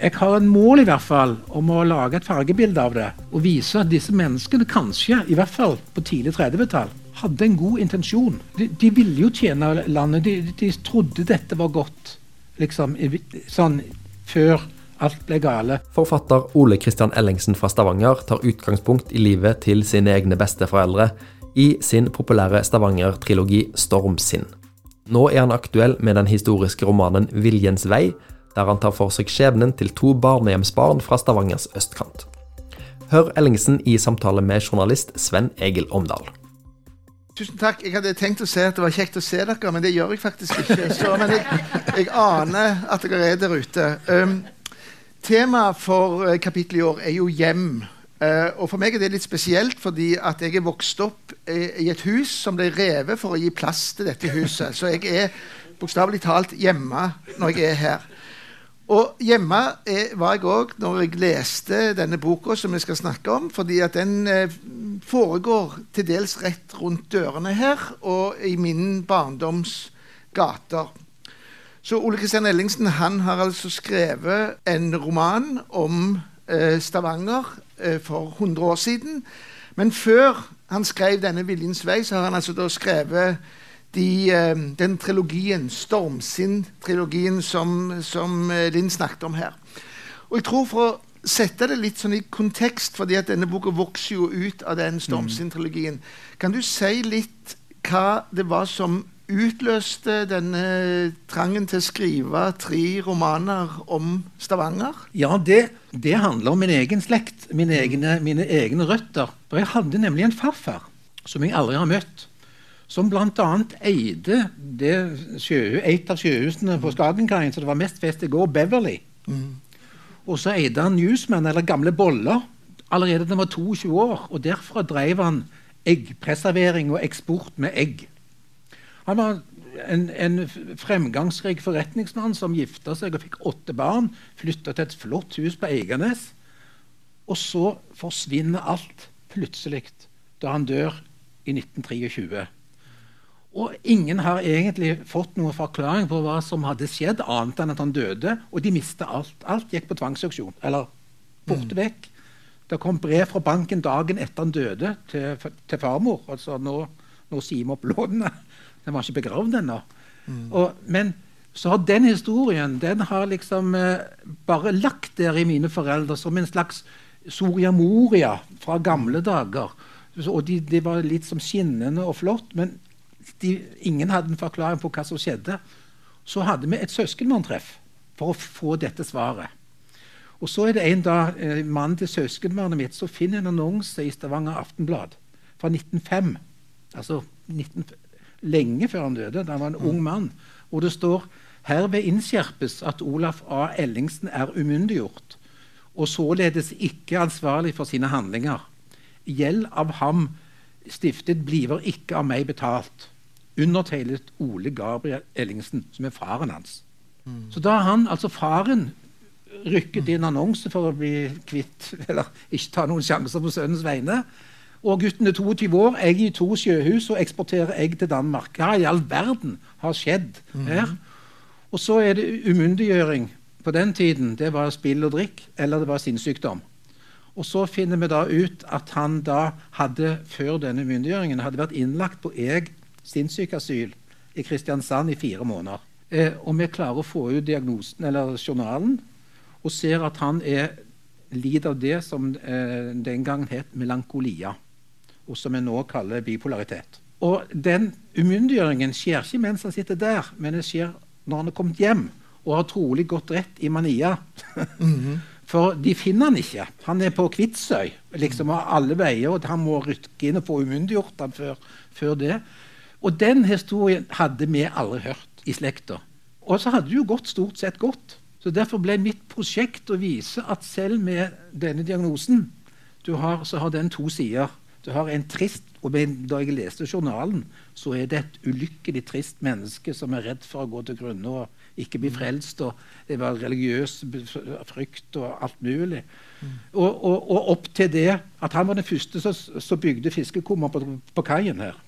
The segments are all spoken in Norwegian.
Jeg har en mål i hvert fall om å lage et fargebilde av det. Og vise at disse menneskene kanskje, i hvert fall på tidlig 30-tall, hadde en god intensjon. De, de, ville jo tjene landet. De, de, trodde dette var godt. Liksom, sånn før alt ble gale. Forfatter Ole Kristian Ellingsen fra Stavanger tar utgangspunkt i livet til sine egne besteforeldre i sin populære Stavanger-trilogi Stormsinn. Nå er han aktuell med den historiske romanen Viljens vei, der han tar for seg skjebnen til to barnehjemsbarn fra Stavangers østkant. Hør Ellingsen i samtale med journalist Sven Egil Omdal. Tusen takk. Jeg hadde tenkt å si at det var kjekt å se dere, men det gjør jeg faktisk ikke. Så, men jeg, jeg, aner at dere er der ute. Um, Temaet for uh, kapittelet i år er jo hjem. Uh, og For meg er det litt spesielt, fordi at jeg er vokst opp uh, i et hus som ble revet for å gi plass til dette huset. Så jeg er bokstavelig talt hjemme når jeg er her. Og hjemme er, var jeg òg når jeg leste denne boka som vi skal snakke om. fordi at den eh, foregår til dels rett rundt dørene her og i min barndoms gater. Så Ole Kristian Ellingsen han har altså skrevet en roman om eh, Stavanger eh, for 100 år siden. Men før han skrev denne 'Viljens vei', så har han altså da skrevet de, eh, den trilogien, Stormsinn-trilogien, som, som eh, Linn snakket om her. Og jeg tror For å sette det litt sånn i kontekst, fordi at denne boka vokser jo ut av den Stormsinn-trilogien, kan du si litt hva det var som utløste denne trangen til å skrive tre romaner om Stavanger? Ja, det, det handler om min egen slekt, mine egne, mine egne røtter. For jeg hadde nemlig en farfar som jeg aldri har møtt som bl.a. eide det sjøhus, et av sjøhusene på Skagenkaien så det var mest fest i går, Beverly. Mm. Og så eide han Newsman, eller Gamle Boller, allerede da han var 22 år. Og derfra drev han eggpreservering og eksport med egg. Han var en, en fremgangsrik forretningsmann som gifta seg og fikk åtte barn. Flytta til et flott hus på Eiganes. Og så forsvinner alt plutselig da han dør i 1923. Og ingen har egentlig fått noen forklaring på hva som hadde skjedd, annet enn at han døde. Og de mista alt. Alt gikk på tvangsauksjon. Eller borte mm. vekk. Det kom brev fra banken dagen etter han døde, til, til farmor. Altså nå, nå sier vi opp lånene. Den var ikke begravd ennå. Mm. Men så har den historien den har liksom eh, bare lagt der i mine foreldre som en slags Soria Moria fra gamle dager. Og de, de var litt som skinnende og flott. men de, ingen hadde en forklaring på hva som skjedde. Så hadde vi et søskenbarntreff for å få dette svaret. Og så er det en dag, eh, mann til søskenbarnet mitt som finner en annonse i Stavanger Aftenblad fra 1905. Altså 19, lenge før han døde, da han var en ung mann. Hvor det står herved innskjerpes at Olaf A. Ellingsen er umyndiggjort og således ikke ansvarlig for sine handlinger. Gjeld av ham stiftet bliver ikke av meg betalt. Undertegnet Ole Gabriel Ellingsen, som er faren hans. Mm. Så da har han, altså faren, rykket inn annonse for å bli kvitt Eller ikke ta noen sjanser på sønnens vegne. Og gutten er 22 år, egg i to sjøhus og eksporterer egg til Danmark. Hva i all verden har skjedd her? Mm. Og så er det umyndiggjøring. På den tiden det var spill og drikk, eller det var sinnssykdom. Og så finner vi da ut at han da hadde før denne myndiggjøringen hadde vært innlagt på Eg sinnssykeasyl i Kristiansand i fire måneder. Eh, og vi klarer å få ut diagnosen eller journalen og ser at han er, lider av det som eh, den gangen het melankolia, og som vi nå kaller bipolaritet. Og den umyndiggjøringen skjer ikke mens han sitter der, men det skjer når han er kommet hjem og har trolig gått rett i mania. mm -hmm. For de finner han ikke. Han er på Kvitsøy liksom av alle veier. og Han må rykke inn og få umyndiggjort han før, før, det. Og den historien hadde vi aldri hørt i slekta. Og så hadde det jo gått stort sett godt. Så Derfor ble mitt prosjekt å vise at selv med denne diagnosen har, så har den to sider. Du har en trist og Da jeg leste journalen, så er det et ulykkelig trist menneske som er redd for å gå til grunne og ikke bli frelst. og Det var religiøs frykt og alt mulig. Mm. Og, og, og, opp til det at han var den første som bygde fiskekummer på, på kaien her.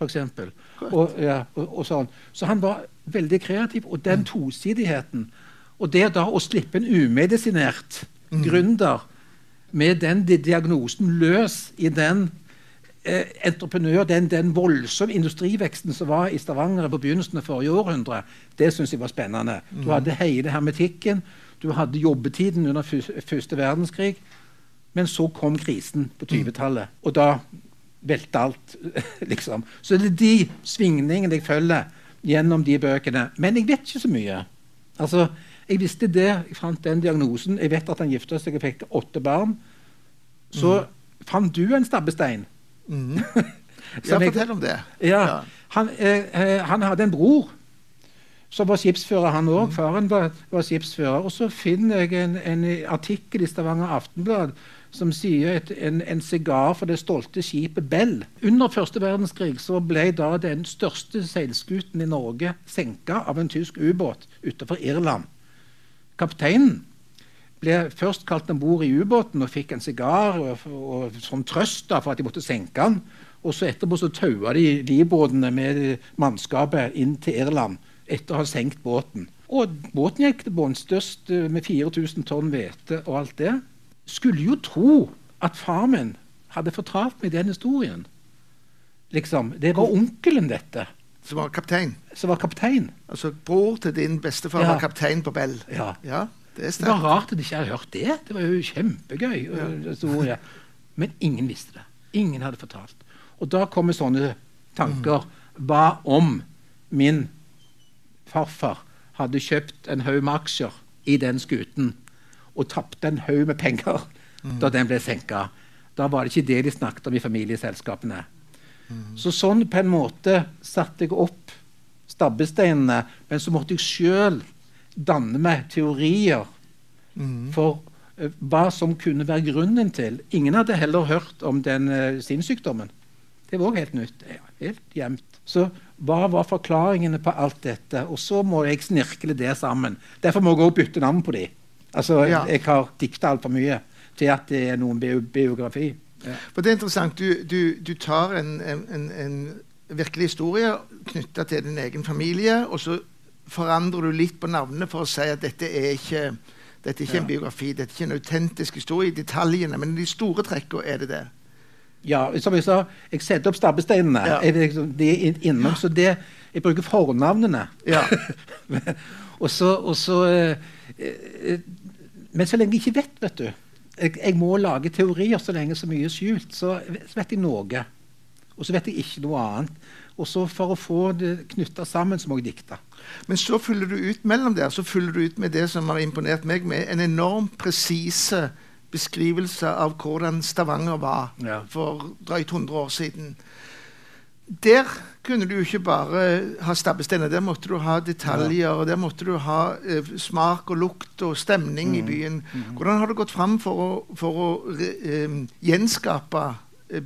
For eksempel. og, ja, og, sånn. Så han var veldig kreativ. Og den tosidigheten Og det da å slippe en umedisinert Mm. gründer med den diagnosen løs i den eh, entreprenør, den, den voldsomme industriveksten som var i Stavanger på begynnelsen av forrige århundre, det syns jeg var spennende. Du hadde hele hermetikken, du hadde jobbetiden under første verdenskrig. Men så kom krisen på 20-tallet, og da velta alt. liksom. Så det er de svingningene jeg følger gjennom de bøkene. Men jeg vet ikke så mye. Altså, Jeg visste det, jeg fant den diagnosen. Jeg vet at han gifta seg og fikk åtte barn. Så fant du en stabbestein. Mhm. Ja, fortell om det. Ja, han, eh, eh, han hadde en bror som var skipsfører, han òg. Faren var, var skipsfører. Og så finner jeg en, en artikkel i Stavanger Aftenblad som sier et, en, en sigar for det stolte skipet Bell. Under første verdenskrig så ble da den største seilskuten i Norge senka av en tysk ubåt utenfor Irland. Kapteinen ble først kalt om bord i ubåten og fikk en sigar og, og, som trøst da, for at de måtte senke den. Og så etterpå så taua de livbåtene med mannskapet inn til Irland etter å ha senkt båten. Og båten gikk til bunns, størst eh, med 4000 tonn hvete og alt det. Skulle jo tro at far min hadde fortalt meg den historien. Liksom, Det var onkelen, dette, Som var kaptein. som var kaptein. Altså bror til din bestefar Ja. var kaptein på Bell. Ja. Ja, det Det var rart at de ikke hadde hørt det. Det var jo kjempegøy. historie. Men ingen visste det. Ingen hadde fortalt. Og da kommer sånne tanker. Hva om min farfar hadde kjøpt en haug med aksjer i den skuten og tapte en haug med penger da den ble senka? Da var det ikke det de snakket om i familieselskapene. Så sånn på en måte satte jeg opp stabbesteinene, men så måtte jeg sjøl danne meg teorier mm. for uh, hva som kunne være grunnen til. Ingen hadde heller hørt om den uh, sinnssykdommen. Det var òg helt nytt. Helt gjemt. Så hva var forklaringene på alt dette? Og så må jeg snirkle det sammen. Derfor må jeg òg bytte navn på de. Altså, Ja. Jeg har dikta altfor mye til at det er noen bio biografi. Ja. For det er interessant. Du, du, du tar en, en, en, en virkelig historie knytta til din egen familie, og så forandrer du litt på navnene for å si at dette er ikke, dette er ikke Ja. en biografi, dette er ikke en autentisk historie i detaljene, men i de store trekkene er det det. Ja, som jeg sa, jeg setter opp stabbesteinene. Ja. Jeg, liksom, de er inn- innom, så det, jeg bruker fornavnene. Ja. og så, og så eh, eh, Men så lenge jeg ikke vet, vet du jeg, jeg må lage teorier så lenge så mye er skjult. Så, så vet jeg noe. Og så vet jeg ikke noe annet. Og så for å få det knytta sammen, så må jeg dikte. Men så fyller du ut mellom der så fyller du ut med det som har imponert meg, med en enormt presise beskrivelse av hvordan Stavanger var Ja. for drøyt 100 år siden. Der kunne du ikke bare ha stabbesteiner, der måtte du ha detaljer. og Der måtte du ha eh, smak og lukt og stemning i byen. Hvordan har du gått fram for å, for å eh, gjenskape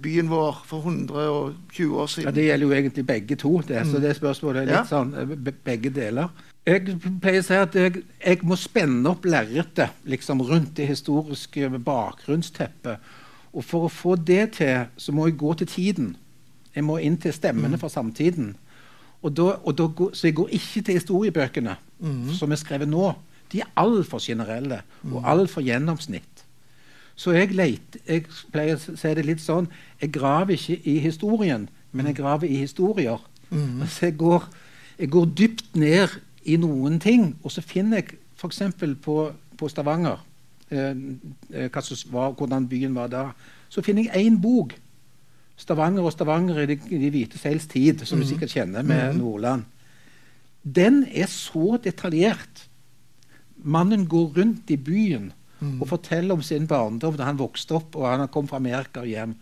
byen vår for 120 år siden. Ja. Det gjelder jo egentlig begge to. Det, så det spørsmålet er litt Ja. sånn eh, be- begge deler. Jeg pleier å si at jeg, jeg må spenne opp lerretet liksom, rundt det historiske bakgrunnsteppet. Og for å få det til, så må jeg gå til tiden. Jeg må inn til stemmene fra samtiden. Og da, og da så jeg går ikke til historiebøkene som er skrevet nå. De er altfor generelle og altfor gjennomsnitt. Så jeg, leter, jeg pleier å si det litt sånn Jeg graver ikke i historien, men jeg graver i historier. Så jeg går, jeg går dypt ned i noen ting, og så finner jeg f.eks. På, på Stavanger eh, eh, var, hvordan byen var da. Så finner jeg én bok. 'Stavanger og Stavanger i de, de hvite seils tid', som du sikkert kjenner med Nordland. Den er så detaljert. Mannen går rundt i byen og forteller om sin barndom da han vokste opp og han kom fra Amerika og hjem.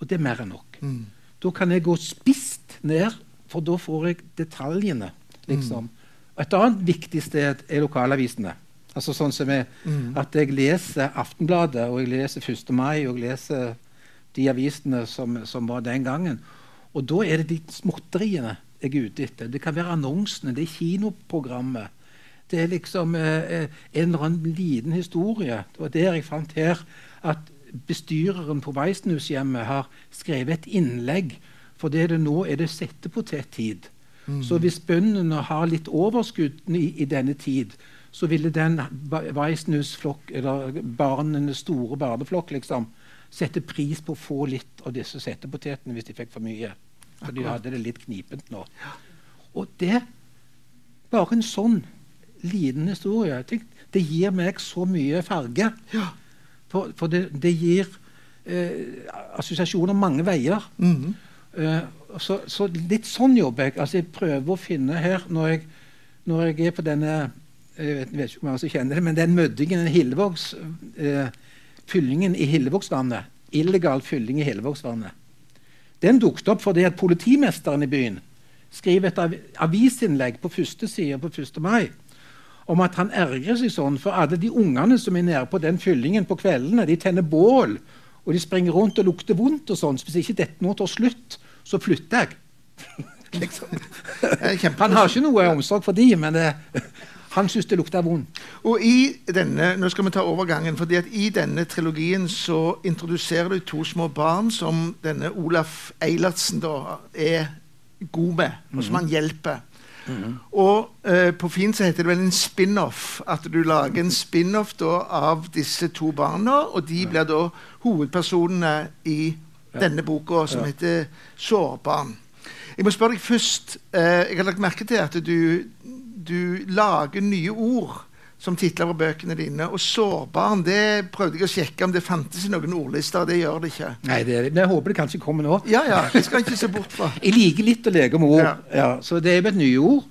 Og det er mer enn nok. Mm. Da kan jeg gå spist ned, for da får jeg detaljene. liksom. Og Et annet viktig sted er lokalavisene. Altså sånn som jeg, Mm. At jeg leser Aftenbladet, og jeg leser 1. mai, og jeg leser de avisene som, som var den gangen. Og da er det de småtteriene jeg er ute etter. Det kan være annonsene, det er kinoprogrammet. Det er liksom eh, eh, en eller annen liten historie. Det var der jeg fant her at bestyreren på Weissenhushjemmet har skrevet et innlegg. For det det nå er det settepotettid. Så hvis bøndene har litt overskudd i, i denne tid, så ville den Weissenhus-flokk, eller barnenes store barneflokk, liksom, sette pris på å få litt av disse settepotetene hvis de fikk for mye. For de hadde det litt knipent nå. Og det Bare en sånn liten historie det gir meg så mye farge. For, for det, det, gir eh, assosiasjoner mange veier. Mm -hmm. eh, så, så, litt sånn jobber jeg. Altså, jeg prøver å finne her når jeg, når jeg er på denne jeg vet, jeg vet ikke hvor mange som kjenner det, men den møddingen, den Hillevågs, eh, fyllingen i Hillevågsvannet, illegal fylling i Hillevågsvannet, den dukket opp fordi at politimesteren i byen skriver et avisinnlegg på første side på 1. mai om at han ergrer seg sånn for alle de ungene som er nede på den fyllingen på kveldene. De tenner bål, og de springer rundt og lukter vondt. og sånn. Så hvis ikke dette nå tar slutt, så flytter jeg. liksom. Han har ikke noe omsorg for de, men det, han syns det lukter vondt. Og i denne, Nå skal vi ta overgangen. fordi at I denne trilogien så introduserer du to små barn som denne Olaf Eilertsen da er god med, og som han hjelper. Mm. Og eh, på fint så heter det vel en spin-off. At du lager en spin-off av disse to barna, og de blir da hovedpersonene i denne boka, som heter 'Sårbarn'. Jeg må spørre deg først. Eh, jeg har lagt merke til at du du lager nye ord som titler på bøkene dine. Og 'sårbarn' det prøvde jeg å sjekke om det fantes i noen ordlister. Det gjør det ikke. Nei, det, Jeg håper det kanskje kommer nå. Ja, ja, det skal ikke se bort fra. jeg liker litt å leke med ord. Ja. Ja, så det er jo et nye ord.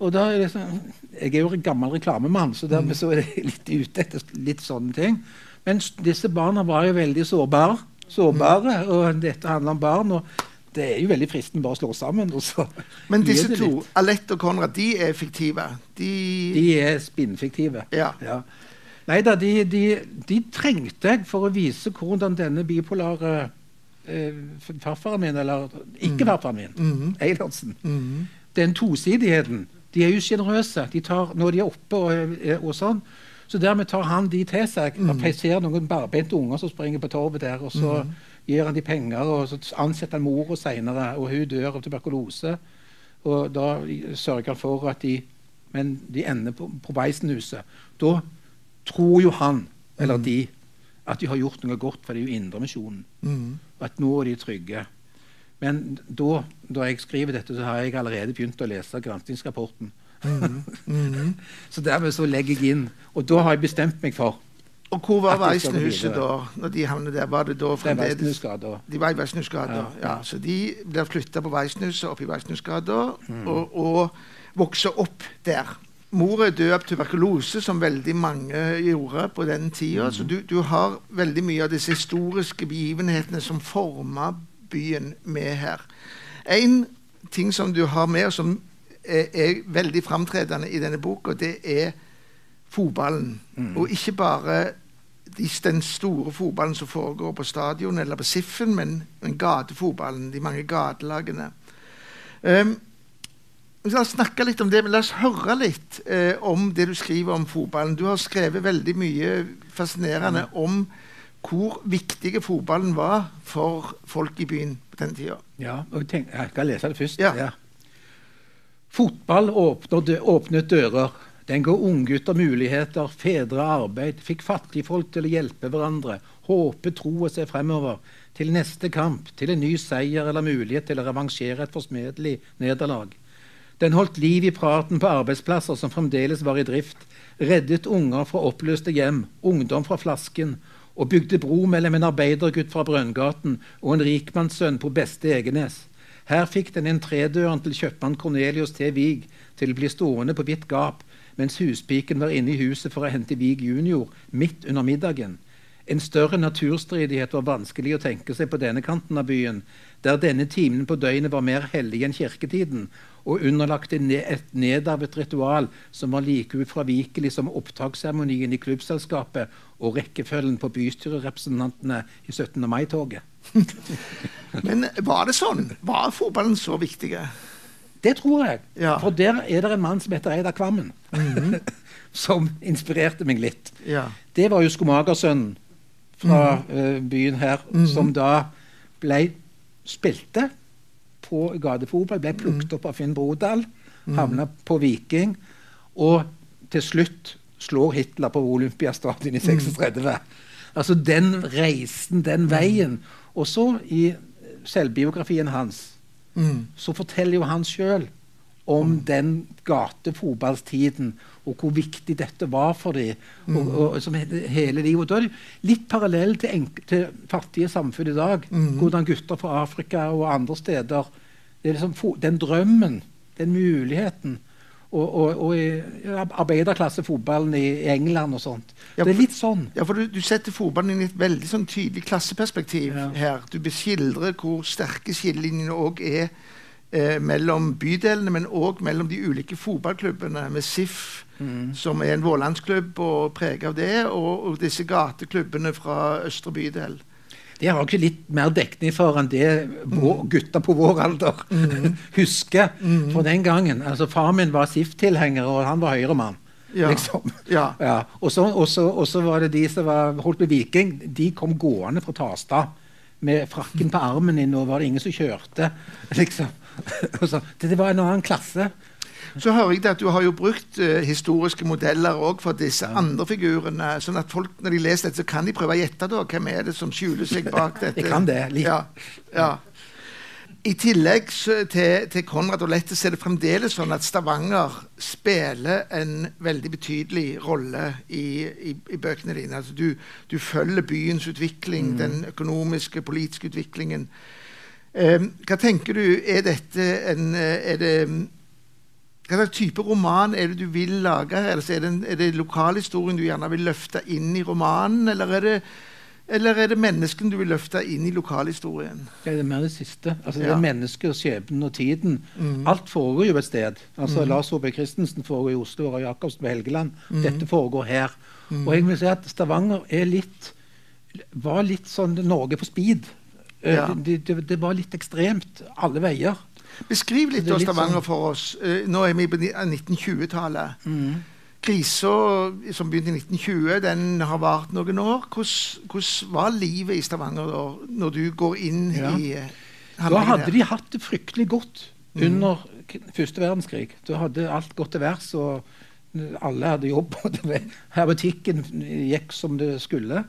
Og da er det sånn, Jeg er jo en gammel reklamemann, så dermed så er jeg litt ute etter litt sånne ting. Men disse barna var jo veldig sårbare. sårbare. Og dette handler om barn. og det er jo veldig fristende bare å slå sammen. Men disse to, Alette og Konrad, de er fiktive? De, de er spinnfiktive. Ja. ja. Nei da, de, de, de, trengte jeg for å vise hvordan denne bipolare eh, farfaren min, eller ikke-farfaren min, mm -hmm. Eilertsen mm -hmm. Den tosidigheten. De er jo sjenerøse. De når de er oppe og, og, sånn. Så dermed tar han de til seg. Mm. Jeg ser noen barbeinte unger som springer på torvet der. og så mhm gir han de penger, og så ansetter han mora seinere, og hun dør av tuberkulose. Og da sørger han for at de Men de ender på, på Beisenhuset. Da tror jo han, eller mm. de, at de har gjort noe godt, for det er jo Indremisjonen. Mm. At nå er de trygge. Men da, da jeg skriver dette, så har jeg allerede begynt å lese granskingsrapporten. Mm. Mm. så dermed så legger jeg inn. Og da har jeg bestemt meg for og hvor var Weissenhuset da? når de havnet der? Var det da fremdeles De var i Weissenhusgata. Ja, ja. ja, så de blir flytta på Weissenhuset, opp i Weissenhusgata, mm. og, og vokser opp der. Mor er død av tuberkulose, som veldig mange gjorde på den tida. Mm. Så du, du, har veldig mye av disse historiske begivenhetene som forma byen med her. En ting som du har med, og som er, er veldig framtredende i denne boka, det er fotballen. Mm. Og ikke bare den store fotballen som foregår på stadion eller på Siffen, men, men gatefotballen, de mange gatelagene. Um, La oss snakke litt om det, men la oss høre litt eh, om det du skriver om fotballen. Du har skrevet veldig mye fascinerende mm. om hvor viktig fotballen var for folk i byen på den tida. Ja, og tenk, jeg skal lese det først. Ja. Ja. Fotball åpnet dører. Den ga unggutter muligheter, fedre arbeid, fikk fattigfolk til å hjelpe hverandre, håpe, tro og se fremover, til neste kamp, til en ny seier eller mulighet til å revansjere et forsmedelig nederlag. Den holdt liv i praten på arbeidsplasser som fremdeles var i drift, reddet unger fra oppløste hjem, ungdom fra flasken, og bygde bro mellom en arbeidergutt fra Brønngaten og en rikmannssønn på beste Egenes. Her fikk den entrédøren til kjøpmann Cornelius T. Wiig til å bli stående på vidt gap mens huspiken var inne i huset for å hente Vig junior midt under middagen. En større naturstridighet var vanskelig å tenke seg på denne kanten av byen, der denne timen på døgnet var mer hellig enn kirketiden, og underlagt et nedarvet ritual som var like ufravikelig som opptaksseremonien i klubbselskapet og rekkefølgen på bystyrerepresentantene i 17. mai-toget. Men var det sånn? Var fotballen så viktig? Det tror jeg. Ja. For der er det en mann som heter Reidar Kvammen, mm -hmm. som inspirerte meg litt. Ja. Det var jo skomagersønnen fra mm -hmm. uh, byen her, mm -hmm. som da ble spilte på gatefotball, ble plukket mhm. opp av Finn Brodal, mhm. havna på Viking, og til slutt slår Hitler på Olympiastadion i 36. Altså den reisen, den veien. Og så i selvbiografien hans Mm. så forteller jo han sjøl om den gatefotballtiden og hvor viktig dette var for dem. Og, og, som hele livet. Da er det litt parallell til, til fattige samfunn i dag. Mm. Hvordan gutter fra Afrika og andre steder det er liksom Den drømmen, den muligheten. Og, og, og i arbeiderklassefotballen i, England og sånt. Ja, det er litt sånn. Ja, for du, du setter fotballen inn i et veldig sånn tydelig klasseperspektiv Ja. her. Du beskildrer hvor sterke skillelinjene òg er eh, mellom bydelene, men òg mellom de ulike fotballklubbene, med SIF, som er en vårlandsklubb og preget av det, og, og disse gateklubbene fra østre bydel. Det har ikke litt mer dekning for enn det vår, gutter på vår alder husker fra den gangen. Altså, Far min var SIF-tilhenger, og han var høyremann. Ja. Liksom. Ja. Ja. Og, så, var det de som var, holdt med Viking. De kom gående fra Tastad med frakken på armen inn, og var det ingen som kjørte. liksom. Så, det, det var en annen klasse. Så hører jeg at du har jo brukt uh, historiske modeller òg for disse andre figurene. sånn at folk når de leser dette, så kan de prøve å gjette da, hvem er det som skjuler seg bak dette. Jeg kan det, litt. Ja, ja. I tillegg til, til Konrad og så er det fremdeles sånn at Stavanger spiller en veldig betydelig rolle i, i, i bøkene dine. Altså du, du følger byens utvikling, Mm. den økonomiske, politiske utviklingen. Um, hva tenker du, er dette en eh, er det, Hva slags type roman er det du vil lage? her? Altså, er, det er det lokalhistorien du gjerne vil løfte inn i romanen, eller er det, eller er det menneskene du vil løfte inn i lokalhistorien? Det er mer det siste. Altså, det Ja. er mennesket, skjebnen og tiden. Mm. Alt foregår jo et sted. Altså, Lars Saabye Christensen foregår i Oslo, og Jacobsen på Helgeland. Mm. Dette foregår her. Og jeg vil si at Stavanger er litt var litt sånn Norge på speed. Eh, Ja. Det, det, det var litt ekstremt alle veier. Beskriv litt litt Stavanger sånn- for oss. Eh, nå er vi på 1920-tallet. Krisa som begynte i 1920, den har vart noen år. Hvordan, hvordan var livet i Stavanger da, når du går inn Ja. i eh, Da hadde de hatt det fryktelig godt under k- første verdenskrig. Da hadde alt gått til værs, og alle hadde jobb. Hermetikken gikk som det skulle.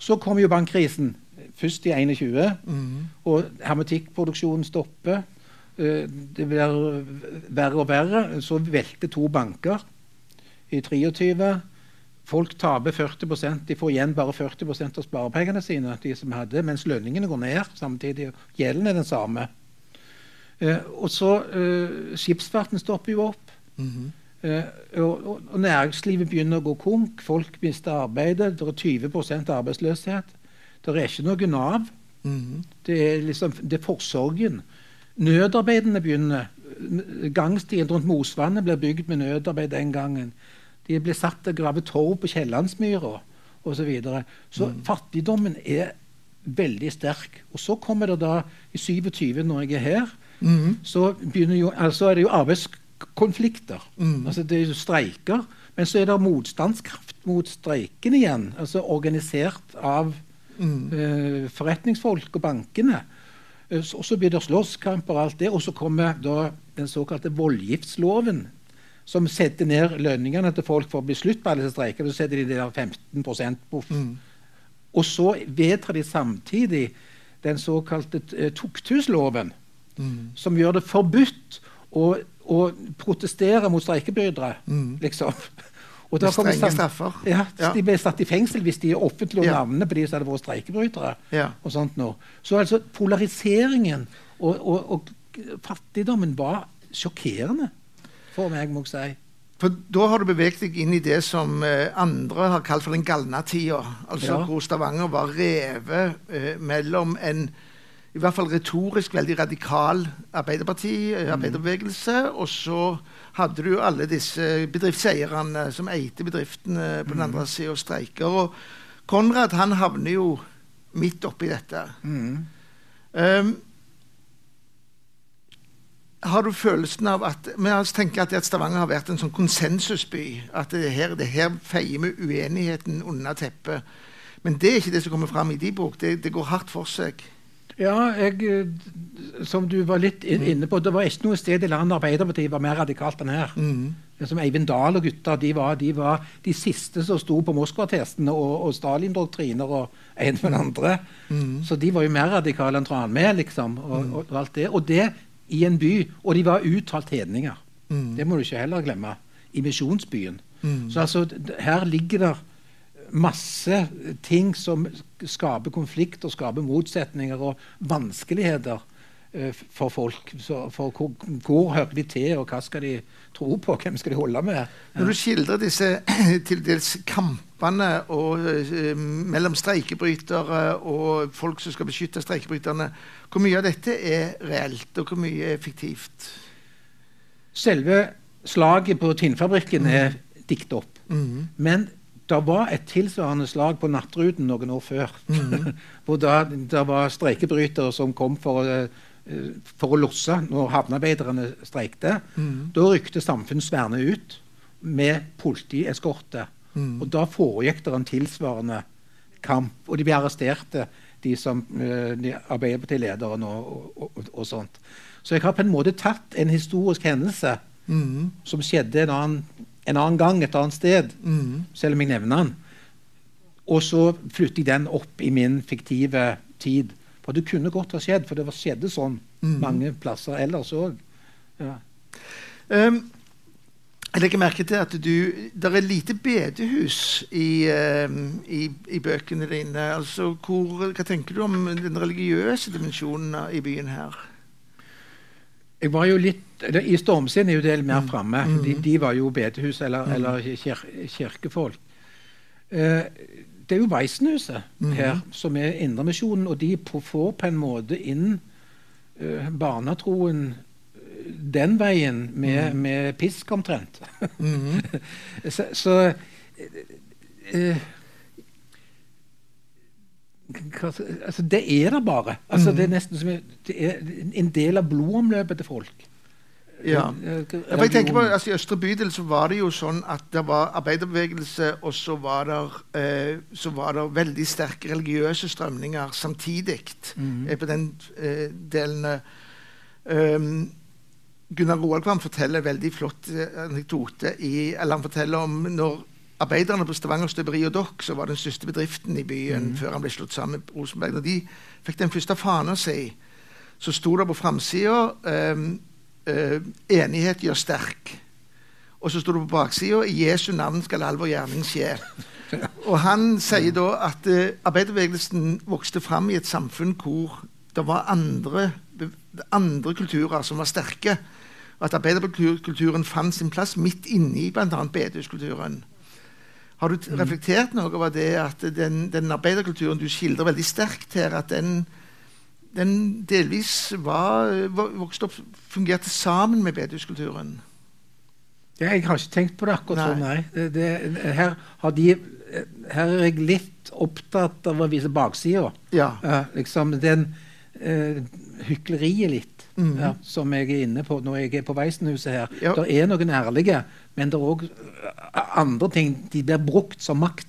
Så kom jo bankkrisen, først i 21, mm. og hermetikkproduksjonen stopper. Eh, Det blir verre og verre. Så velter to banker i 23. Folk taper 40% De får igjen bare 40 av sparepengene sine, de som hadde, mens lønningene går ned samtidig. Gjelden er den samme. Eh, og så eh, Skipsfarten stopper jo opp. Mhm. Eh, og, og, og næringslivet begynner å gå konk. Folk mister arbeidet. Det er 20% arbeidsløshet. Det er ikke noe Nav. Mhm. Det er liksom, det er forsorgen. Nødarbeidene begynner. Gangstien rundt Mosvannet ble bygd med nødarbeid den gangen. De ble satt til å grave torv på Kiellandsmyra osv. Så, videre. så fattigdommen er veldig sterk. Og så kommer det da, i 27, når jeg er her, mm. så, jo, altså er det jo arbeidskonflikter. Mm. Altså det er jo streiker. Men så er det motstandskraft mot streiken igjen. altså Organisert av Mhm. eh, forretningsfolk og bankene. Eh, så- Og så blir det slåsskamper og alt det. Og så kommer da den såkalte voldgiftsloven. Som setter ned lønningene til folk for å bli slutt på alle disse streikene. Så setter de det der 15 poff. Mm. Og så vedtar de samtidig den såkalte eh, tukthusloven mm. som gjør det forbudt å, å protestere mot streikebrytere. mm. Liksom. Og det strenge sam- straffer. Ja, Ja. De ble satt i fengsel hvis de offentliggjorde Ja. navnene på de som hadde vært streikebrytere. Ja. og sånt nå. Så altså polariseringen og, og, og fattigdommen var sjokkerende for meg, må jeg si. For da har du beveget deg inn i det som eh, andre har kalt for den galna tida. Altså Ja. hvor Stavanger var revet eh, mellom en i hvert fall retorisk veldig radikal arbeiderparti, eh, arbeiderbevegelse, og så hadde du jo alle disse bedriftseierne som eide bedriftene på den andre sida og streiker. Og Konrad han havner jo midt oppi dette. Mm. Um, har du følelsen av at men jeg tenker at, Stavanger har vært en sånn konsensusby? At det her, det her feier vi uenigheten under teppet. Men det er ikke det som kommer fram i din bok. Det, det går hardt for seg. Ja, jeg, eh, som du var litt inne på, det var ikke noe sted i landet Arbeiderpartiet var mer radikalt enn her. Mm. Som Eivind Dahl og gutta de var, de var de siste som sto på Moskva-testene og, og Stalin-doktriner og en med den andre. Mm. Så de var jo mer radikale enn Tranmæl, liksom. Og, og, og alt det. Og det i en by. Og de var uttalt hedninger. Mm. Det må du ikke heller glemme. I misjonsbyen. Mhm. Så altså, her ligger det masse ting som skaper konflikt og skaper motsetninger og vanskeligheter eh, for folk. Så, for hvor, hvor hører de til, og hva skal de tro på? Hvem skal de holde med? Når du skildrer disse til dels kampene og, eh, mellom streikebrytere og folk som skal beskytte streikebryterne, hvor mye av dette er reelt, og hvor mye er fiktivt? Selve slaget på Tinnfabrikken er diktet opp. Mhm. Men det var et tilsvarende slag på Nattruten noen år før. Mhm. hvor da, det var streikebrytere som kom for, å, eh, for å losse når havnearbeiderne streikte. Mhm. Da rykte Samfunnsvernet ut med politieskorte. Mhm. Og da foregikk det en tilsvarende kamp. Og de ble arresterte, de som eh, de Arbeiderpartilederen og, og, og, og sånt. Så jeg har på en måte tatt en historisk hendelse Mhm. som skjedde en annen, en annen gang et annet sted, mm. selv om jeg nevner den. Og så flytter jeg den opp i min fiktive tid. For det kunne godt ha skjedd, for det var- skjedde sånn mm. mange plasser ellers òg. Ja. Um, jeg legger merke til at du Det er lite bedehus i, um, i, i bøkene dine. Altså, hvor, hva tenker du om den religiøse dimensjonen i byen her? Jeg var jo litt, I Stormsinn er jo det mer Mm. framme. Mhm. De, de var jo bedehus eller, Mm. eller kir kirkefolk. Eh, det er jo Weissenhuset her som er Indremisjonen, og de på, får på en måte inn eh, barnetroen eh, den veien med, med pisk, omtrent. Så så eh, hva, altså Det er det bare. Altså. Det er nesten som det er en del av blodomløpet til folk. Ja. Jeg tenker på, altså I Østre bydel så var det jo sånn at det var arbeiderbevegelse, og så var det, eh, så var det veldig sterke religiøse strømninger samtidig mm eh, på den eh, delen. Um, Gunnar Roalkvam forteller en veldig flott anekdote. I, eller han forteller om når arbeiderne på Stavanger Støperi og Dokk, som var den største bedriften i byen mm. før han ble slått sammen med Rosenberg, når de fikk den første fana si, så sto det på framsida um, eh, 'Enighet gjør sterk'. Og så sto det på baksida 'I Jesu navn skal all vår gjerning skje'. Og han sier da at eh, arbeiderbevegelsen vokste fram i et samfunn hvor det var andre, andre kulturer som var sterke. Og at arbeiderkulturen fant sin plass midt inni bl.a. bedehuskulturen. Har du reflektert noe over det at den, den arbeiderkulturen du skildrer veldig sterkt her, at den, den delvis var, vo- vokste opp, fungerte sammen med bedehuskulturen? Ja, jeg har ikke tenkt på det akkurat sånn, nei. Det, det, her, har de, her er jeg litt opptatt av å vise baksida. Ja. Uh, liksom den uh, hykleriet litt Mhm. ja, som jeg er inne på når jeg er på Weissenhuset her. Ja. Det er noen ærlige, men det er òg andre ting. De blir brukt som makt.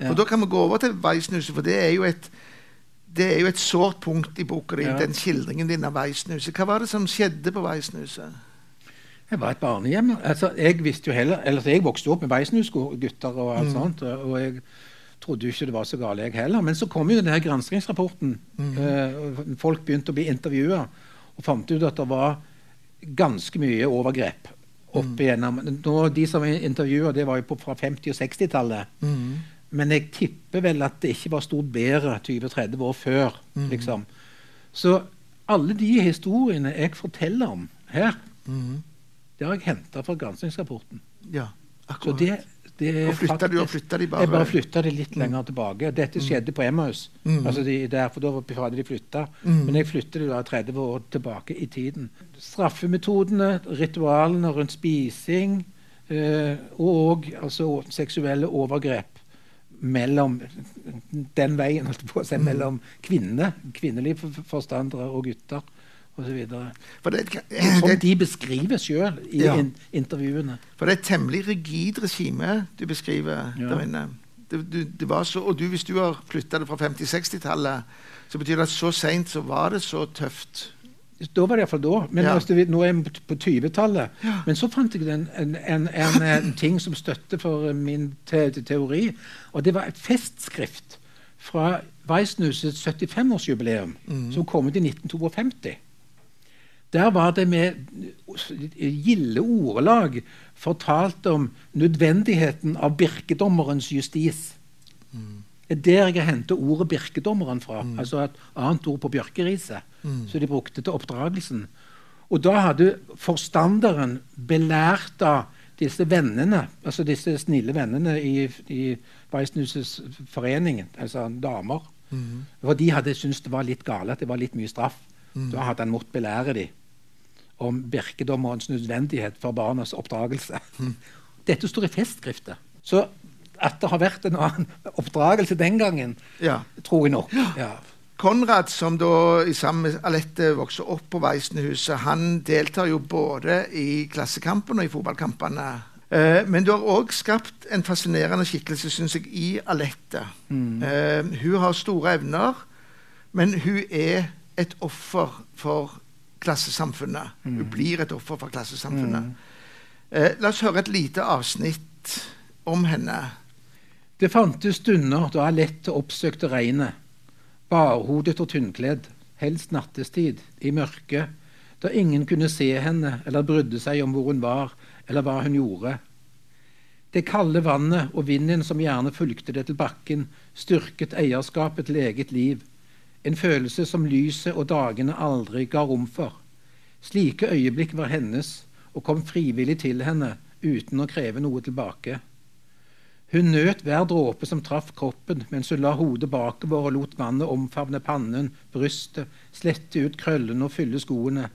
Ja. Og Da kan vi gå over til veisnuset, for det er jo et det er jo et sårt punkt i boka di, Ja. den skildringen din av veisnuset. Hva var det som skjedde på veisnuset? Jeg var et barnehjem. Altså, jeg visste jo heller, eller jeg vokste opp med Weissenhus-gutter og alt Mm. sånt. Og, og jeg trodde jo ikke det var så galt, jeg heller. Men så kom jo denne granskingsrapporten. Mm. Eh, folk begynte å bli intervjua og fant ut at det var ganske mye overgrep opp igjennom. Nå, de som var intervjua, det var jo på, fra 50- og 60-tallet. Mm. Men jeg tipper vel at det ikke var stort bedre 20-30 år før. Mm. liksom. Så alle de historiene jeg forteller om her, Mm. det har jeg henta fra granskingsrapporten. Ja, akkurat. Så det og flytta du og flytta de bare? Jeg bare flytta de litt lenger tilbake. Dette skjedde på Emmaus. Mm. Altså de, derfor da hadde de flytta. Mm. Men jeg flyttet de da 30 år tilbake i tiden. Straffemetodene, ritualene rundt spising eh, og altså, seksuelle overgrep mellom den veien, holdt på å si, Mm. mellom kvinner, kvinnelige forstandere og gutter osv. Som de beskriver sjøl i Ja. in intervjuene. for det er et temmelig rigid regime du beskriver Ja. der inne. Det, du, det var så, og du, hvis du har flytta det fra 50-60-tallet, så betyr det at så seint så var det så tøft. Da var det iallfall da. Men Ja. altså, nå er vi på 20-tallet. Ja. Men så fant jeg en, en, en, en, en ting som støtte for min te teori. Og det var et festskrift fra Weissnusets 75-årsjubileum, som kom ut i 1952. Der var det med gilde ordelag fortalt om nødvendigheten av birkedommerens justis. Det er der jeg hentet ordet birkedommeren fra. altså Et annet ord på bjørkeriset. som de brukte til oppdragelsen. Og da hadde forstanderen belært av disse vennene, altså disse snille vennene i, i Weissnusets forening, altså damer. For de hadde syntes det var litt gale, at det var litt mye straff. Da hadde han måttet belære dem om virkedommerens nødvendighet for barnas oppdragelse. Dette står i festskriftet. Så at det har vært en annen oppdragelse den gangen, Ja. tror jeg nok. Ja. Konrad, som da i sammen med Alette vokser opp på Weissenhuset, han deltar jo både i klassekampene og i fotballkampene. Eh, men du har òg skapt en fascinerende skikkelse, syns jeg, i Alette. Eh, hun har store evner, men hun er et offer for klassesamfunnet. Hun blir et offer for klassesamfunnet. Eh, la oss høre et lite avsnitt om henne. Det fantes stunder da Alette oppsøkte regnet, barhodet og tynnkledd, helst nattestid, i mørket, da ingen kunne se henne eller brydde seg om hvor hun var eller hva hun gjorde. Det kalde vannet og vinden som gjerne fulgte det til bakken, styrket eierskapet til eget liv, en følelse som lyset og dagene aldri ga rom for. Slike øyeblikk var hennes og kom frivillig til henne uten å kreve noe tilbake. Hun nøt hver dråpe som traff kroppen mens hun la hodet bakover og lot vannet omfavne pannen, brystet, slette ut krøllene og fylle skoene.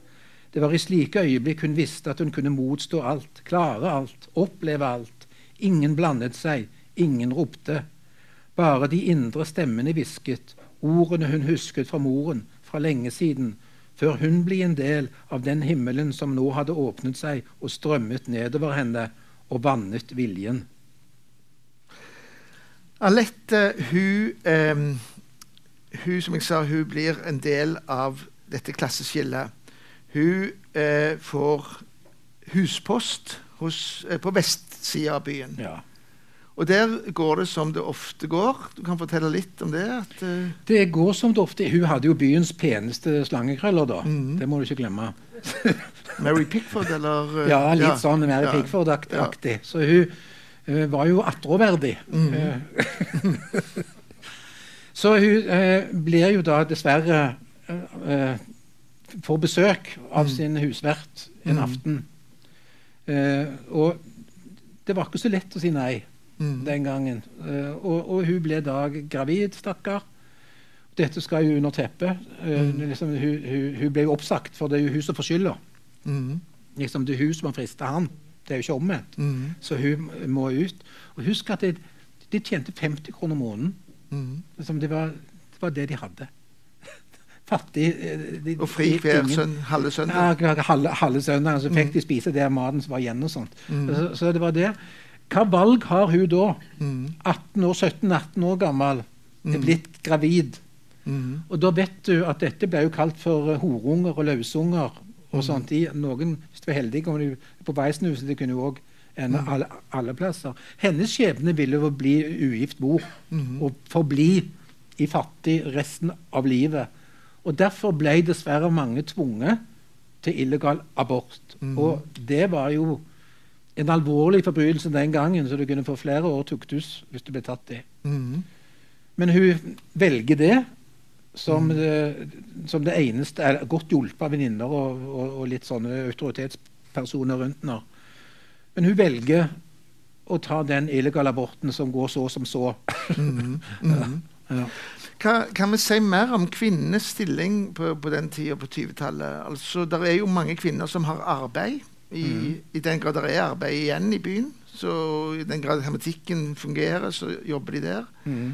Det var i slike øyeblikk hun visste at hun kunne motstå alt, klare alt, oppleve alt. Ingen blandet seg, ingen ropte. Bare de indre stemmene hvisket, ordene hun husket fra moren, fra lenge siden, før hun ble en del av den himmelen som nå hadde åpnet seg og strømmet nedover henne og vannet viljen. Alette, hun, eh, hun Som jeg sa, hun blir en del av dette klasseskillet. Hun eh, får huspost hos, eh, på vestsida av byen. Ja. Og der går det som det ofte går. Du kan fortelle litt om det? At, uh... Det går som det ofte Hun hadde jo byens peneste slangekrøller, da. Mhm. Det må du ikke glemme. Mary Pickford, eller? Uh, Ja, litt sånn Mary ja. Pickford-aktig. Så hun uh, var jo attråverdig. Mm. Så hun blir jo da dessverre Får besøk av mm. sin husvert en Mhm. aften. Og det var ikke så lett å si nei Mm. den gangen. Eh, og, og hun ble da gravid, stakkar. Dette skal jo under teppet. Eh, Mm. liksom, hun, hun, hun ble jo oppsagt, for det er jo hun som får skylda. Mm. Liksom, det er hun som har frista han. Det er jo ikke omvendt. Mm. Så hun må ut. Og husk at de, de tjente 50 kroner måneden. Mm. Liksom, det, var, det var det de hadde. Fattig eh, de, Og fri hver halve søndag. Ja, halve, halve søndag. Så fikk Mm. de spise det maten som var igjen. og sånt. Så, så det var det. Hva valg har hun da? Mm. 18 år, 17-18 år gammel, er Mm. blitt gravid. Mm. Og da vet du at dette ble jo kalt for eh, horunger og løsunger. og Mm. sånt. De, noen, hvis du var heldig, kom du på Weissnuset. Det kunne jo òg ende Mm. alle, alle plasser. Hennes skjebne ville jo bli ugift mor Mm. og forbli i fattig resten av livet. Og Derfor ble dessverre mange tvunget til illegal abort. Mm. Og det var jo en alvorlig forbrytelse den gangen, så du kunne få flere år tuktus hvis du ble tatt i. Mm. Men hun velger det som, Mm. det, som det eneste er Godt hjulpet av venninner og, og, og litt sånne autoritetspersoner rundt henne. Men hun velger å ta den illegale aborten som går så som så. Mm. Mm. Ja. Hva, kan vi si mer om kvinnenes stilling på, på den tida, på 20-tallet? Altså, det er jo mange kvinner som har arbeid. I, mm. I den grad det er arbeid igjen i byen. Så I den grad hermetikken fungerer, så jobber de der. Mm.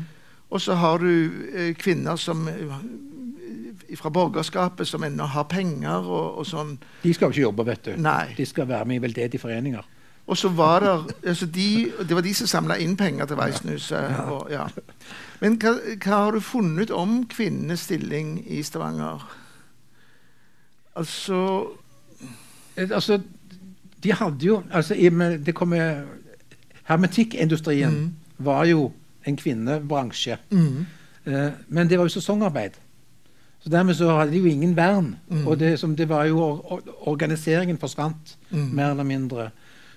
Og så har du eh, kvinner som eh, fra borgerskapet som ennå har penger og, og sånn. De skal jo ikke jobbe, vet du. Nei. De skal være med i veldedige foreninger. Og så var det altså de, Det var de som samla inn penger til Veisenhuset. Og, ja. Men hva, hva har du funnet om kvinnenes stilling i Stavanger? Altså Eh, Altså, de hadde jo altså, i, det kom, Hermetikkindustrien Mm. var jo en kvinnebransje. mm, Eh, men det var jo sesongarbeid. Så Dermed så hadde de jo ingen vern. Mm. Og det, som det var jo or or organiseringen forsvant, Mm. mer eller mindre.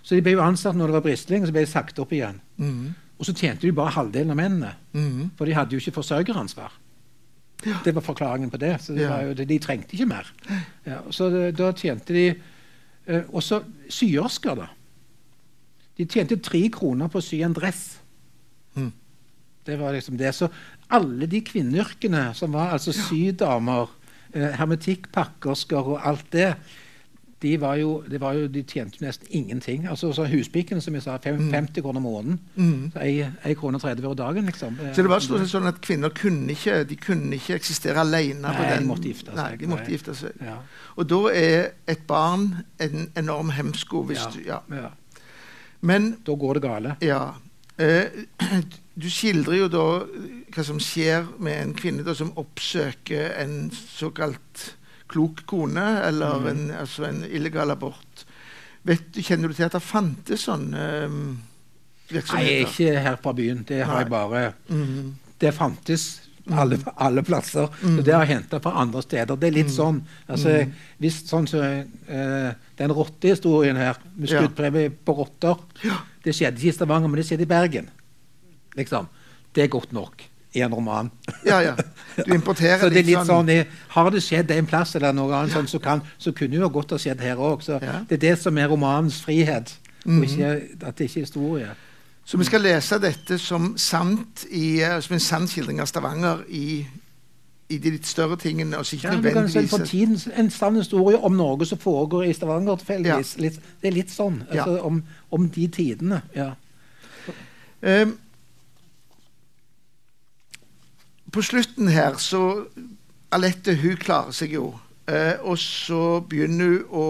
Så de ble jo ansatt når det var bristling, og så ble de sagt opp igjen. mm, Og så tjente de bare halvdelen av mennene. mm. For de hadde jo ikke forsørgeransvar. Det var forklaringen på det. Så det Ja. jo, de trengte ikke mer. Ja, så det, da tjente de eh, Også syersker, da. De tjente tre kroner på å sy en dress. Mm. Det var liksom det. Så alle de kvinneyrkene som var altså sydamer, eh, hermetikkpakkersker og alt det, de, var jo, de, var jo, de tjente jo nesten ingenting. Altså så Huspiken, som jeg sa, fem, Mm. 50 kroner måneden. Mm. Så ei, ei krone og 30 øre dagen, liksom. Så det var stort sett sånn at kvinner kunne ikke, de kunne ikke eksistere alene. på Nei, de måtte gifte seg. Nei, de måtte Nei. gifte seg. Ja. Og da er et barn en enorm hemsko. Hvis Ja. Du, ja. Ja. Men Da går det gale. ja eh, Du skildrer jo da hva som skjer med en kvinne da, som oppsøker en såkalt klok kone, eller mm. en, altså en illegal abort. Vet, du- kjenner du til at det fantes sånne um, Nei, ikke her fra byen. Det har jeg bare mm. Det fantes alle, alle plasser. Mm. Så det har jeg henta fra andre steder. Det er litt Mm. sånn altså, Mm. hvis sånn så, uh, Den rottehistorien her, med Ja. på rotter Ja. Det skjedde ikke i Stavanger, men det skjedde i Bergen. Liksom. Det er godt nok en roman. Ja, ja. Du importerer Så det er litt sånn, i, Har det skjedd en plass, eller noe annet sånn, så, kan, så kunne jo godt ha skjedd her òg. Ja. det er det som er romanens frihet, og ikke, at det ikke er historie. Så vi skal lese dette som sant i, eh, som en sann skildring av Stavanger i, i de litt større tingene. og ikke Ja, du kan se nødvendigvis... for tiden En sann historie om Norge som foregår i Stavanger. tilfeldigvis. Ja. det er litt sånn. Altså, om, om de tidene. Ja. Ehm, på slutten her så Alette hun klarer seg jo. Eh, og så begynner hun å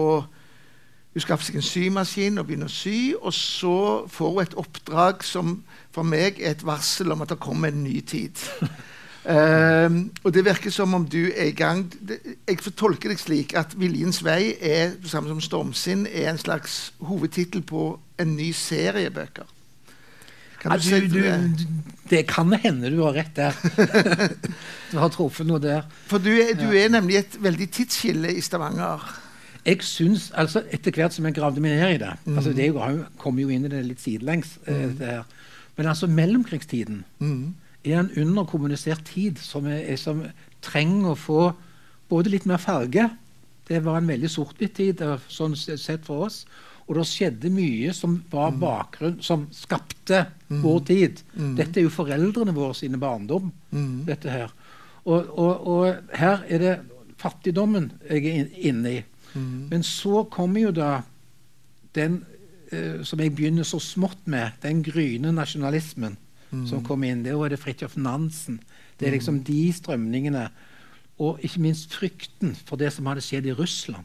Hun skaffer seg en symaskin og begynner å sy. Og så får hun et oppdrag som for meg er et varsel om at det kommer en ny tid. eh, og det virker som om du er i gang Jeg får tolke deg slik at 'Viljens vei' er samme som 'Stormsinn' er en slags hovedtittel på en ny serie bøker. Kan Ja, du si det? du, det? kan hende du har rett der. du har truffet noe der. For du er, du er nemlig et veldig tidsskille i Stavanger. Jeg syns, altså Etter hvert som jeg gravde meg ned i det mm. altså Det kom jo- inn i det litt sidelengs. Mm. det. Men altså mellomkrigstiden Mm. er en underkommunisert tid som, er, er, som trenger å få både litt mer farge Det var en veldig sort-hvitt tid eh, sånn sett for oss. Og det skjedde mye som var bakgrunn, som skapte vår tid. Mm. Dette er jo foreldrene våre sine barndom. Mm. dette her. Og, og, og her er det fattigdommen jeg er inne i. Mm. Men så kommer jo da den eh, som jeg begynner så smått med, den gryende nasjonalismen Mm. som kom inn. Det er det Fridtjof Nansen. Det er liksom de strømningene. Og ikke minst frykten for det som hadde skjedd i Russland.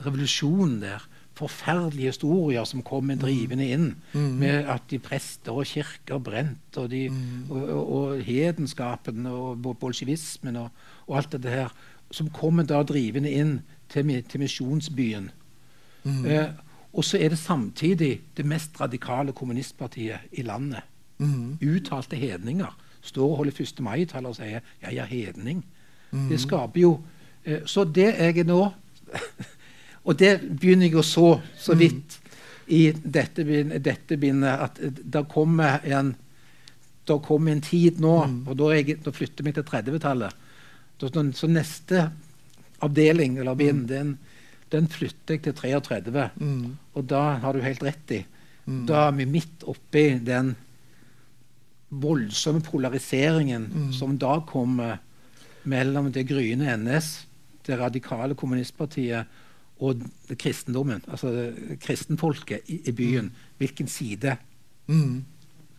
Revolusjonen der. Forferdelige historier som kommer drivende inn. Mm. Med at de prester og kirker brente, og, de, Mm. og, og, og hedenskapen og bolsjevismen og, alt det her. Som kommer da drivende inn til, til misjonsbyen. Mm. Eh, og så er det samtidig det mest radikale kommunistpartiet i landet. Mm. Uttalte hedninger. Står og holder 1. mai-tall og sier 'jeg er hedning'. Mm. Det skaper jo eh, Så det jeg er nå Og det begynner jeg å så så vidt i dette, dette bindet, at eh, det kommer en det kommer en tid nå, Mm. og da, jeg, da flytter jeg til 30-tallet. Så, neste avdeling eller bind, den, den flytter jeg til 33. Mm. Og da har du helt rett i. Mm. Da er vi midt oppi den voldsomme polariseringen Mm. som da kommer mellom det gryende NS, det radikale kommunistpartiet, og kristendommen, altså kristenfolket i, i byen. Hvilken side Mm.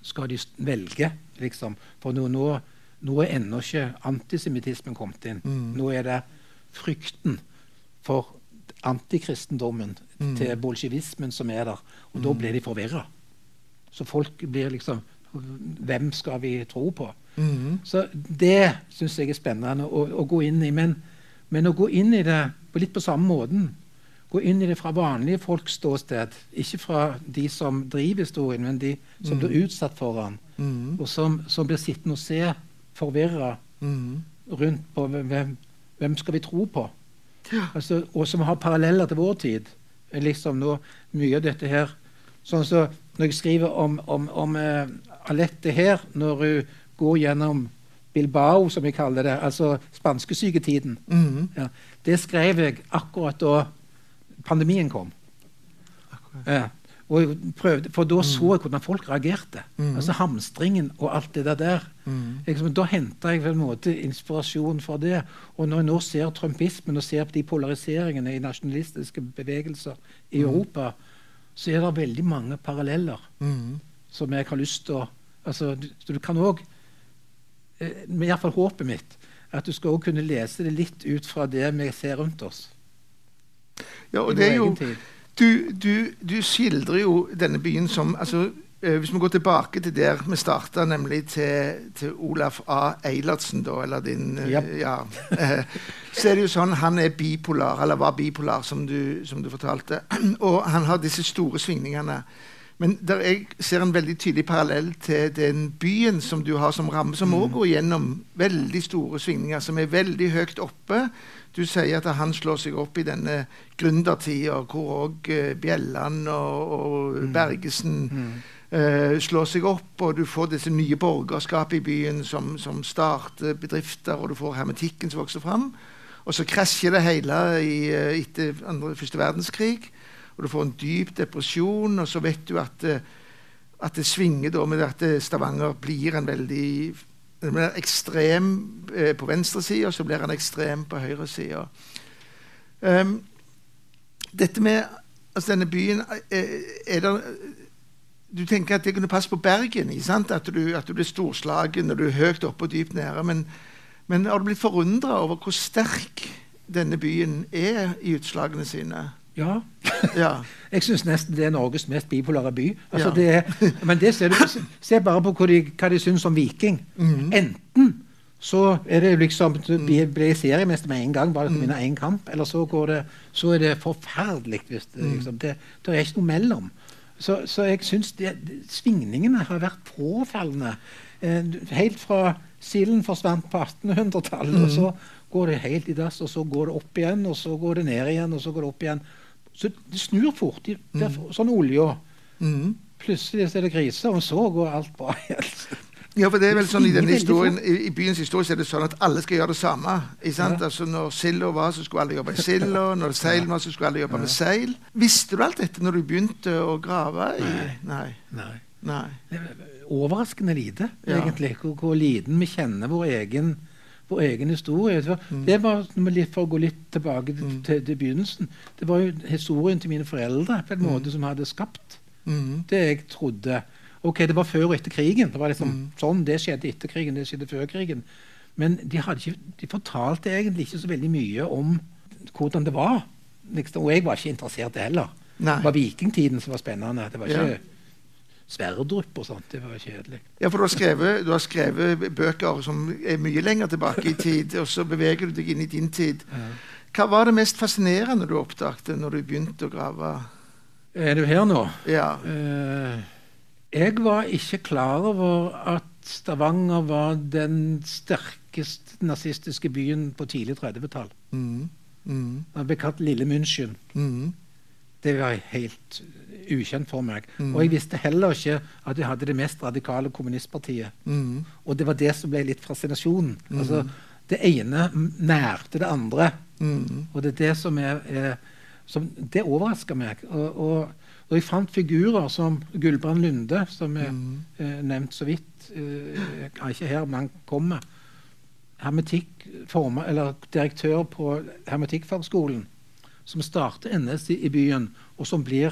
skal de velge, liksom? For nå, nå, nå er ennå ikke antisemittismen kommet inn. Mm. Nå er det frykten for antikristendommen, Mm. til bolsjevismen som er der. Og da blir de forvirra. Så folk blir liksom Hvem skal vi tro på? Mhm. Så det syns jeg er spennende å, å gå inn i. Men, men å gå inn i det på litt på samme måten. Gå inn i det fra vanlige folks ståsted. Ikke fra de som driver historien, men de som blir utsatt for den. Mm. Og som, som blir sittende og se forvirra mm. rundt på hvem, hvem skal vi tro på. Altså, og som har paralleller til vår tid. Liksom nå, Mye av dette her Sånn så Når jeg skriver om, om, om uh, Alette her, når hun går gjennom Bilbao, som vi kaller det, altså spanskesyketiden Mm. ja, Det skrev jeg akkurat da pandemien kom. Ja. Og prøvde, for da så jeg hvordan folk reagerte. Mm. Altså Hamstringen og alt det der. Mhm. Liksom, da henta jeg på en måte inspirasjon fra det. Og når jeg nå ser trumpismen og ser på de polariseringene i nasjonalistiske bevegelser i Europa, så er det veldig mange paralleller Mhm. som jeg har lyst til å altså, du, du kan òg eh, Iallfall håpet mitt at du skal også kunne lese det litt ut fra det vi ser rundt oss. Ja, og det er jo. Du, du, du skildrer jo denne byen som altså, eh, Hvis vi går tilbake til der vi starta, nemlig til, til Olaf A. Eilertsen, da, eller din eh, Japp. Ja. eh, så er det jo sånn han er bipolar, eller var bipolar, som du, som du fortalte. Og han har disse store svingningene. Men der jeg ser en veldig tydelig parallell til den byen som du har som ramme, som òg går gjennom veldig store svingninger, som er veldig høyt oppe. Du sier at han slår seg opp i denne gründertida, hvor òg uh, Bjelland og, og Bergesen eh, slår seg opp, og du får disse nye borgerskap i byen som, som starter bedrifter, og du får hermetikken som vokser fram. Og så krasjer det hele i, eh, etter andre, første verdenskrig, og du får en dyp depresjon, og så vet du at, eh, at det svinger da med at eh, Stavanger blir en veldig den blir ekstrem eh, på venstresida, og så blir han ekstrem på høyresida. Um, dette med altså denne byen er det, Du tenker at det kunne passe på Bergen? At du, at du blir storslagen når du er høyt oppe og dypt nede. Men, men har du blitt forundra over hvor sterk denne byen er i utslagene sine? Ja. Ja. Jeg syns nesten det er Norges mest bipolare by. Altså Ja. det men det ser du, se bare på hva de, hva de syns om Viking. Mm. Enten så er det liksom blir blir seriemester med en gang, bare Mm. du vinner én kamp. Eller så, går det, så er det forferdelig. Hvis det, Mm. liksom, det, det er ikke noe mellom. Så, så jeg syns svingningene har vært påfallende. Eh, helt fra silden forsvant på 1800-tallet, Mm. og så går det helt i dass, og så går det opp igjen, og så går det ned igjen, og så går det opp igjen. Så det snur fort. De, det er sånn olja. Mm. Plutselig er det krise, og så går alt bra igjen. Ja, for det er vel sånn I denne historien, i, i byens historie er det sånn at alle skal gjøre det samme. Ja. Altså Når silda var, så skulle alle jobbe i silda. Når seil var, så skulle alle jobbe med seil. Visste du alt dette når du begynte å grave? i? Nei. Nei. Nei. Er overraskende lite, Ja. egentlig. Hvor, hvor liten vi kjenner vår egen, vår egen historie. Det var, Mm. det var For å gå litt tilbake til, til, til begynnelsen Det var jo historien til mine foreldre på en måte som hadde skapt det jeg trodde. Ok, Det var før og etter krigen. Det var liksom Mm. sånn, det skjedde etter krigen, det skjedde før krigen. Men de, hadde ikke, de fortalte egentlig ikke så veldig mye om hvordan det var. Liksom, og jeg var ikke interessert heller. Nei. Det var vikingtiden som var spennende. Det var ikke Ja. Sverdrup og sånt. Det var kjedelig. Ja, for du har, skrevet, du har skrevet bøker som er mye lenger tilbake i tid, og så beveger du deg inn i din tid. Hva var det mest fascinerende du oppdaget når du begynte å grave? Er du her nå? Ja. Eh, jeg var ikke klar over at Stavanger var den sterkest nazistiske byen på tidlig 30-tall. Mm. Mm. Den ble kalt Lille München. Mm. Det var helt ukjent for meg. Mm. Og jeg visste heller ikke at vi hadde det mest radikale kommunistpartiet. Mm. Og det var det som ble litt fascinasjonen. Altså, det ene nærte det andre. Mhm. Og det er det som er, er som, Det overraska meg. Og, og, og jeg fant figurer som Gulbrand Lunde, som er Mhm. eh, nevnt så vidt. Eh, ikke her, men han kommer. Hermetikk, forma- eller direktør på Hermetikkfagskolen. Som starter NS i, i byen, og som blir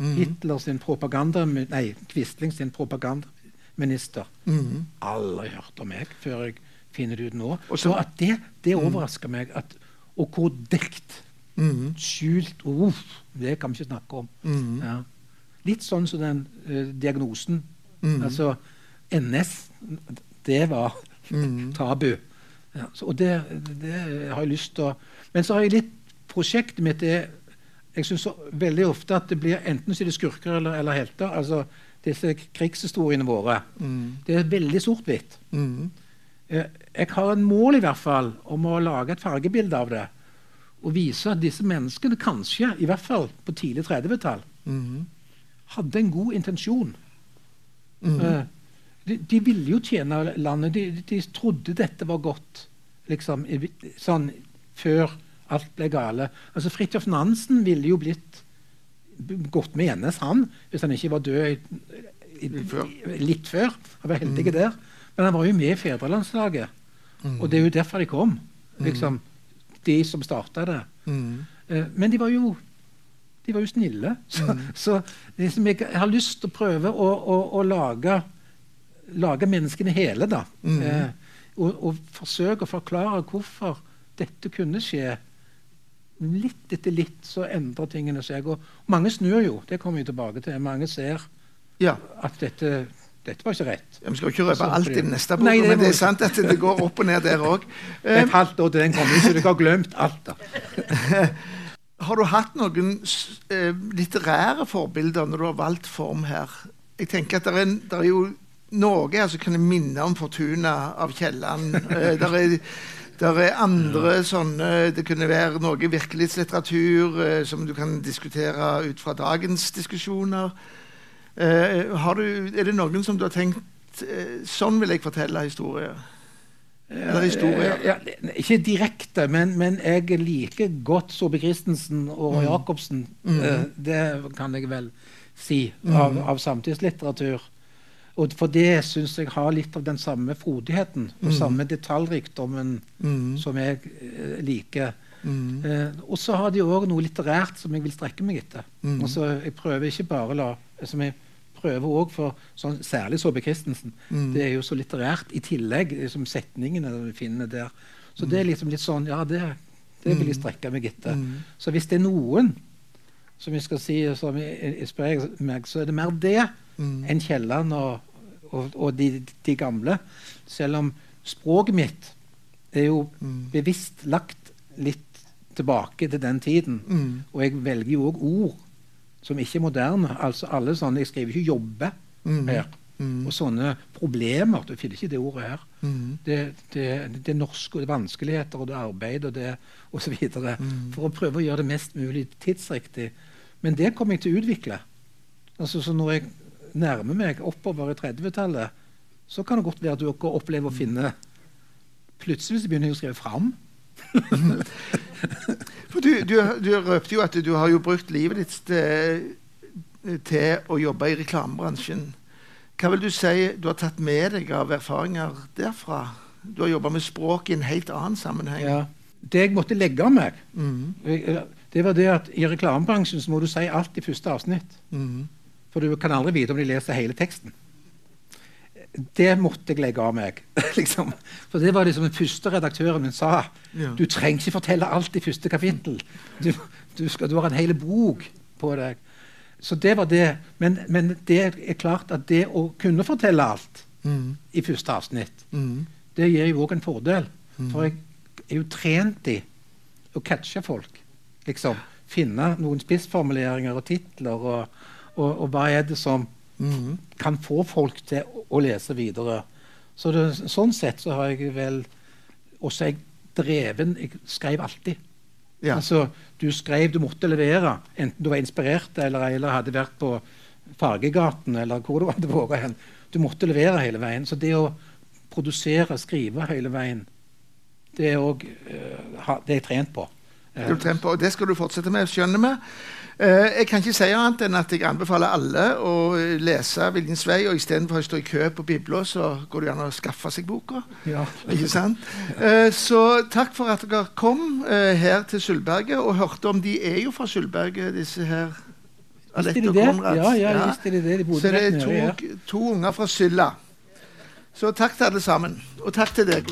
Mhm. Hitler sin propaganda... Nei, Quisling sin propagandaminister. Mhm. Aldri hørt om meg før jeg finner det ut nå. Også, så at det, det overrasker meg. At, og hvor dekt Mhm. Skjult Uff, det kan vi ikke snakke om. Mhm. Ja. Litt sånn som den uh, diagnosen. Mhm. Altså NS, det var Mhm. tabu. Ja, så, og det, det har jeg lyst til å Men så har jeg litt Prosjektet mitt er Jeg syns veldig ofte at det blir enten så det skurker eller, eller helter. Altså disse krigshistoriene våre. Mm. Det er veldig sort-hvitt. Mm. Eh, Jeg har en mål i hvert fall om å lage et fargebilde av det. Og vise at disse menneskene kanskje, i hvert fall på tidlig 30-tall, Mhm. hadde en god intensjon. Mhm. Eh, De, de ville jo tjene landet. De, de trodde dette var godt liksom, sånn før alt ble gale. Altså Fridtjof Nansen ville jo blitt gått med Gjennes, han, hvis han ikke var død i, i, i, litt før. Han var heldig der. Men han var jo med i fedrelandslaget. Mm. Og det er jo derfor de kom. liksom, De som starta det. Mm. Eh, men de var jo de var jo snille. Så, så liksom jeg, har lyst til å prøve å, å, å lage, lage menneskene hele. da. Eh, og, og forsøke å forklare hvorfor dette kunne skje. Litt etter litt så endrer tingene seg. Og mange snur jo, det kommer vi tilbake til. Mange ser Ja. at dette, dette var ikke rett. Vi skal jo ikke røpe alt i den neste boka, men det er sant at det går opp og ned der òg. Et halvt år til den kommer, så dere har glemt alt. da. Har du hatt noen eh, litterære forbilder når du har valgt form her? Jeg tenker at det er, det er jo noe her som kan minne om Fortuna av Kielland. Eh, der er, andre ja. sånne Det kunne være noe virkelighetslitteratur eh, som du kan diskutere ut fra dagens diskusjoner. Eh, har du, er det noen som du har tenkt eh, Sånn vil jeg fortelle historier. Eller historier. Ja, ikke direkte, men, men jeg liker godt Sobe Christensen og mm. Jacobsen. Eh, det kan jeg vel si, av, av samtidslitteratur. Og for det syns jeg har litt av den samme frodigheten og samme detaljrikdommen Mm. som jeg eh, liker. Mm. Eh, og så har de òg noe litterært som jeg vil strekke meg etter. Mm. Altså, jeg prøver ikke bare la som jeg prøver også for sånn, Særlig Saabye Christensen. Mm. Det er jo så litterært i tillegg, liksom setningene vi finner der. Så det er liksom litt sånn Ja, det, det vil jeg strekke meg etter. Mm. Så hvis det er noen som jeg skal si som inspirerer meg, så er det mer det Mm. enn Kielland og, og, og de, de gamle. Selv om språket mitt er jo bevisst lagt litt tilbake til den tiden. Mm. Og jeg velger jo òg ord som ikke er moderne. Altså alle sånne, Jeg skriver ikke 'jobbe' Mm. her. Mm. Og sånne problemer. Du finner ikke det ordet her. Mm. Det, det, det er norske og det er vanskeligheter og det er arbeid og det osv. Mm. For å prøve å gjøre det mest mulig tidsriktig. Men det kommer jeg til å utvikle. Altså, så når jeg nærmer meg oppover i 30-tallet, så kan det godt være at du dere opplever å finne Plutselig så begynner jeg å skrive fram. For du, du, du røpte jo at du har jo brukt livet ditt til, til å jobbe i reklamebransjen. Hva vil du si du har tatt med deg av erfaringer derfra? Du har jobba med språk i en helt annen sammenheng. Ja. Det jeg måtte legge av meg, Mm. jeg- det var det at i reklamebransjen så må du si alt i første avsnitt. Mm. For du kan aldri vite om de leser hele teksten. Det måtte jeg legge av meg. liksom. For det var liksom den første redaktøren min sa. Ja. Du trenger ikke fortelle alt i første kapittel. Du, du, skal, du har en hel bok på deg. Så det var det. Men, men det er klart at det å kunne fortelle alt Mm. i første avsnitt, Mm. det gir jo òg en fordel. For jeg er jo trent i å catche folk. Liksom. Finne noen spissformuleringer og titler. Og, og, og hva er det som Mm. kan få folk til å, å lese videre. Så det, sånn sett så har jeg vel også jeg dreven Jeg skrev alltid. Ja. Altså, du skrev du måtte levere, enten du var inspirert eller eller hadde vært på Fargegaten eller hvor du hadde vært hen. Du måtte levere hele veien. Så det å produsere, skrive hele veien, det er òg det er jeg trent på. Det, er trent på, og det skal du fortsette med, skjønner vi. Eh, jeg kan ikke si annet enn at jeg anbefaler alle å lese 'Viljens vei'. og Istedenfor å stå i kø på bibla, så går det an å skaffe seg boka. Ja. Ikke sant? Eh, så takk for at dere kom eh, her til Sølvberget og hørte om De er jo fra Sølvberget, disse her. Alette de og det? Konrad. Ja, ja, visste de det. De Så det er to, to unger fra Sylla. Så takk til alle sammen. Og takk til deg.